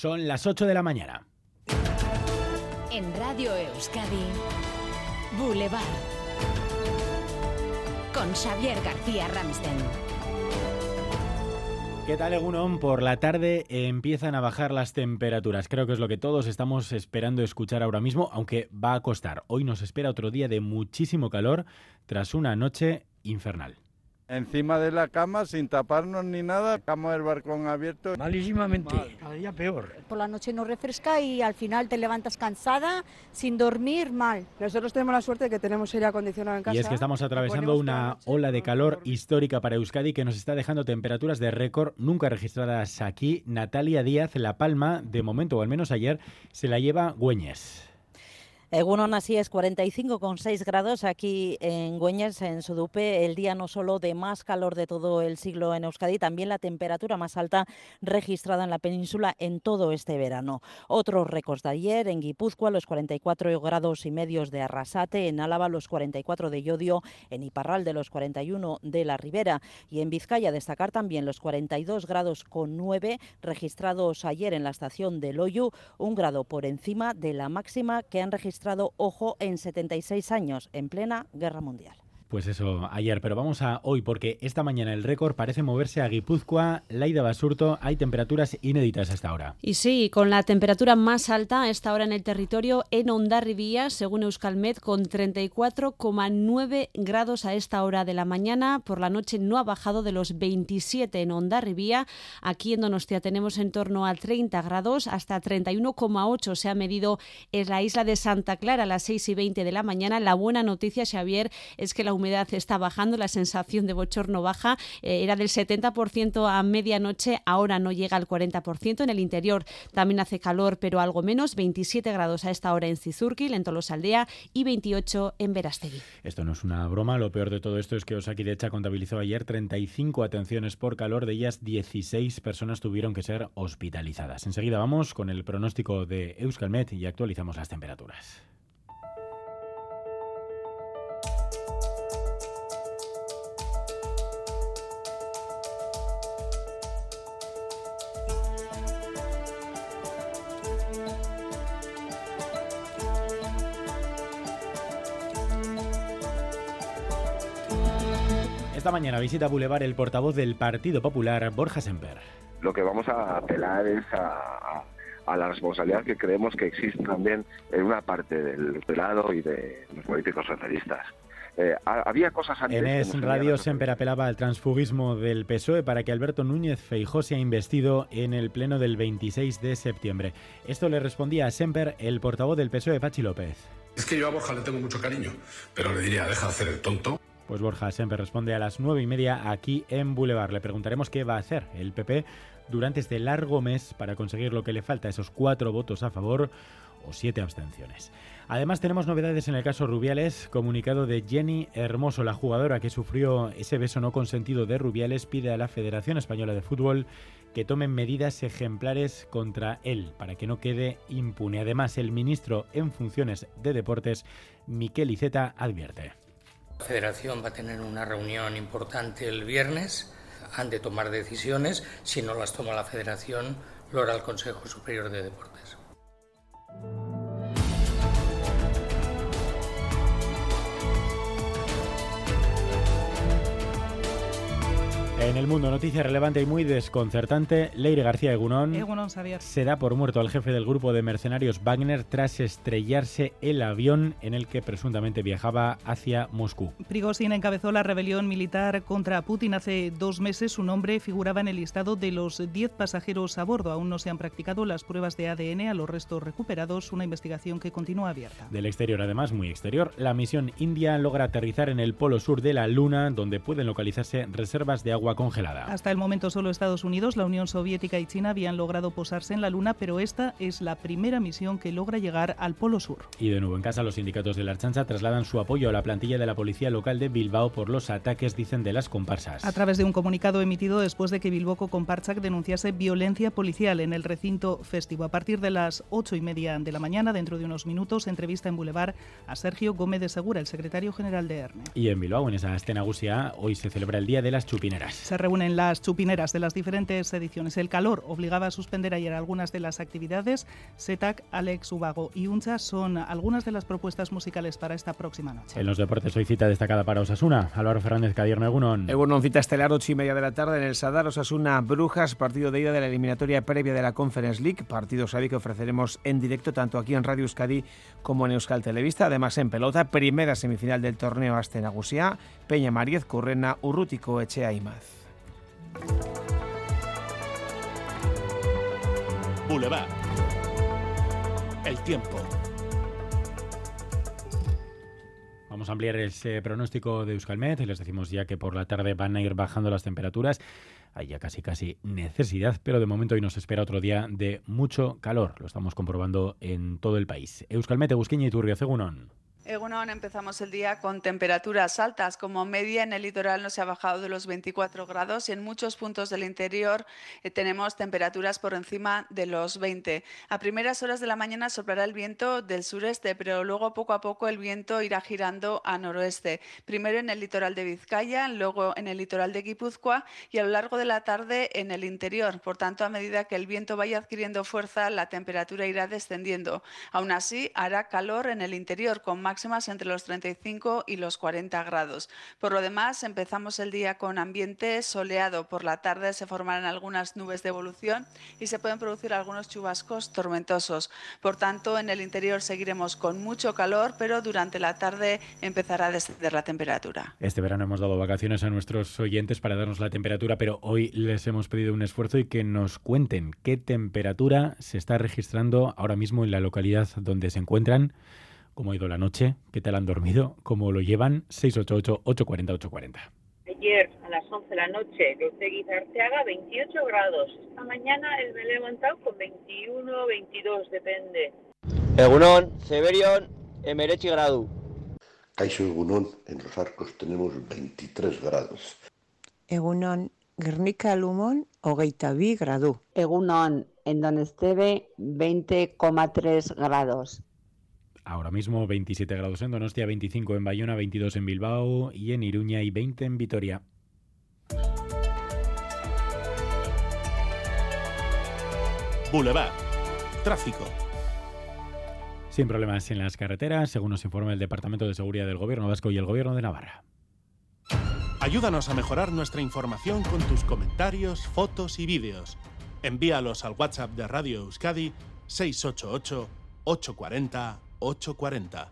Son las 8 de la mañana. En Radio Euskadi, Boulevard. Con Xavier García Ramsten. ¿Qué tal, Egunon? Por la tarde empiezan a bajar las temperaturas. Creo que es lo que todos estamos esperando escuchar ahora mismo, aunque va a costar. Hoy nos espera otro día de muchísimo calor tras una noche infernal. Encima de la cama, sin taparnos ni nada, cama del balcón abierto. Malísimamente, cada día peor. Por la noche no refresca y al final te levantas cansada, sin dormir, mal. Nosotros tenemos la suerte de que tenemos aire acondicionado en casa. Y es que estamos atravesando una ola de calor histórica para Euskadi que nos está dejando temperaturas de récord nunca registradas aquí. Natalia Díaz, La Palma, de momento, o al menos ayer, se la lleva Güeñes. Egunon, así es, 45,6 grados aquí en Güeñes, en Sudupe. El día no solo de más calor de todo el siglo en Euskadi, también la temperatura más alta registrada en la península en todo este verano. Otros récords de ayer en Guipúzcoa, los 44 grados y medios de Arrasate, en Álava los 44 de Yodio, en Iparral de los 41 de la Ribera y en Vizcaya destacar también los 42 grados con 9 registrados ayer en la estación de Loyu, un grado por encima de la máxima que han registrado ojo, en 76 años, en plena guerra mundial. Pues eso, ayer, pero vamos a hoy, porque esta mañana el récord parece moverse a Guipúzcoa, Laida Basurto, hay temperaturas inéditas hasta ahora. Y sí, con la temperatura más alta a esta hora en el territorio en Ondarribía, según Euskalmet, con 34,9 grados a esta hora de la mañana. Por la noche no ha bajado de los 27 en Ondarribía. Aquí en Donostia tenemos en torno a 30 grados, hasta 31,8 se ha medido en la isla de Santa Clara a las 6 y 20 de la mañana. La buena noticia, Xavier, es que la humedad está bajando, la sensación de bochorno baja, eh, era del 70% a medianoche, ahora no llega al 40%. En el interior también hace calor, pero algo menos, 27 grados a esta hora en Cizurquil, en Tolosaldea, y 28 en Verastegui. Esto no es una broma, lo peor de todo esto es que Osakidecha contabilizó ayer 35 atenciones por calor, de ellas 16 personas tuvieron que ser hospitalizadas. Enseguida vamos con el pronóstico de Euskalmet y actualizamos las temperaturas. Esta mañana visita Boulevard el portavoz del Partido Popular, Borja Semper. Lo que vamos a apelar es a, a la responsabilidad que creemos que existe también en una parte del pelado y de los políticos socialistas. Eh, había cosas antes... En Es Radio Semper apelaba al transfugismo del PSOE para que Alberto Núñez Feijó sea investido en el pleno del 26 de septiembre. Esto le respondía a Semper el portavoz del PSOE, Pachi López. Es que yo a Borja le tengo mucho cariño, pero le diría, deja de hacer el tonto. Pues Borja siempre responde a las nueve y media aquí en Boulevard. Le preguntaremos qué va a hacer el PP durante este largo mes para conseguir lo que le falta, esos cuatro votos a favor o siete abstenciones. Además tenemos novedades en el caso Rubiales, comunicado de Jenny Hermoso, la jugadora que sufrió ese beso no consentido de Rubiales, pide a la Federación Española de Fútbol que tomen medidas ejemplares contra él para que no quede impune. Además, el ministro en funciones de deportes, Miquel Iceta, advierte. La federación va a tener una reunión importante el viernes. Han de tomar decisiones. Si no las toma la federación, lo hará el Consejo Superior de Deportes. En el mundo, noticia relevante y muy desconcertante, Leire García Egunón, Egunon, se da por muerto al jefe del grupo de mercenarios Wagner tras estrellarse el avión en el que presuntamente viajaba hacia Moscú. Prigozhin encabezó la rebelión militar contra Putin hace dos meses. Su nombre figuraba en el listado de los 10 pasajeros a bordo. Aún no se han practicado las pruebas de ADN a los restos recuperados, una investigación que continúa abierta. Del exterior, además, muy exterior, la misión india logra aterrizar en el polo sur de la Luna, donde pueden localizarse reservas de agua congelada. Hasta el momento solo Estados Unidos, la Unión Soviética y China habían logrado posarse en la Luna, pero esta es la primera misión que logra llegar al Polo Sur. Y de nuevo en casa, los sindicatos de la Archancha trasladan su apoyo a la plantilla de la Policía Local de Bilbao por los ataques, dicen, de las comparsas. A través de un comunicado emitido después de que Bilboco Comparchak denunciase violencia policial en el recinto festivo. A partir de las ocho y media de la mañana, dentro de unos minutos, entrevista en Boulevard a Sergio Gómez de Segura, el secretario general de ERNE. Y en Bilbao, en esa escena hoy se celebra el Día de las Chupineras. Se reúnen las chupineras de las diferentes ediciones. El calor obligaba a suspender ayer algunas de las actividades. Setac, Alex Ubago y Uncha son algunas de las propuestas musicales para esta próxima noche. En los deportes hoy cita destacada para Osasuna. Álvaro Fernández Cadierno Egunon. Egunon cita estelar 8 y media de la tarde en el Sadar Osasuna Brujas, partido de ida de la eliminatoria previa de la Conference League. Partido sabe que ofreceremos en directo tanto aquí en Radio Euskadi como en Euskal Televista. Además en pelota, primera semifinal del torneo Astenagusia, Peña Mariez, Currena, Urrutico, Echea y Maz. Boulevard. El tiempo. Vamos a ampliar ese pronóstico de Euskalmet y les decimos ya que por la tarde van a ir bajando las temperaturas. Hay ya casi casi necesidad, pero de momento hoy nos espera otro día de mucho calor. Lo estamos comprobando en todo el país. Euskalmet, Egusquiña y Turrio, Cegunón. Egunon, empezamos el día con temperaturas altas. Como media en el litoral no se ha bajado de los 24 grados y en muchos puntos del interior eh, tenemos temperaturas por encima de los 20. A primeras horas de la mañana soplará el viento del sureste, pero luego poco a poco el viento irá girando a noroeste. Primero en el litoral de Vizcaya, luego en el litoral de Guipúzcoa y a lo largo de la tarde en el interior. Por tanto, a medida que el viento vaya adquiriendo fuerza, la temperatura irá descendiendo. Aún así, hará calor en el interior con máximas entre los 35 y los 40 grados. Por lo demás, empezamos el día con ambiente soleado. Por la tarde se formarán algunas nubes de evolución y se pueden producir algunos chubascos tormentosos. Por tanto, en el interior seguiremos con mucho calor, pero durante la tarde empezará a descender la temperatura. Este verano hemos dado vacaciones a nuestros oyentes para darnos la temperatura, pero hoy les hemos pedido un esfuerzo y que nos cuenten qué temperatura se está registrando ahora mismo en la localidad donde se encuentran cómo ha ido la noche, qué tal han dormido, cómo lo llevan, 688-840-840. Ayer a las 11 de la noche, los de Guizarteaga, 28 grados. Esta mañana me he levantado con 21, 22, depende. Egunon, Severion, Emerechi Gradu. Caixo Egunon, en los arcos tenemos 23 grados. Egunon, Guernica Lumón, hogeita bi gradu. Egunon, en Don Esteve, 20,3 grados. Ahora mismo 27 grados en Donostia, 25 en Bayona, 22 en Bilbao y en Iruña y 20 en Vitoria. Boulevard. Tráfico. Sin problemas en las carreteras, según nos informa el Departamento de Seguridad del Gobierno Vasco y el Gobierno de Navarra. Ayúdanos a mejorar nuestra información con tus comentarios, fotos y vídeos. Envíalos al WhatsApp de Radio Euskadi 688 840 840.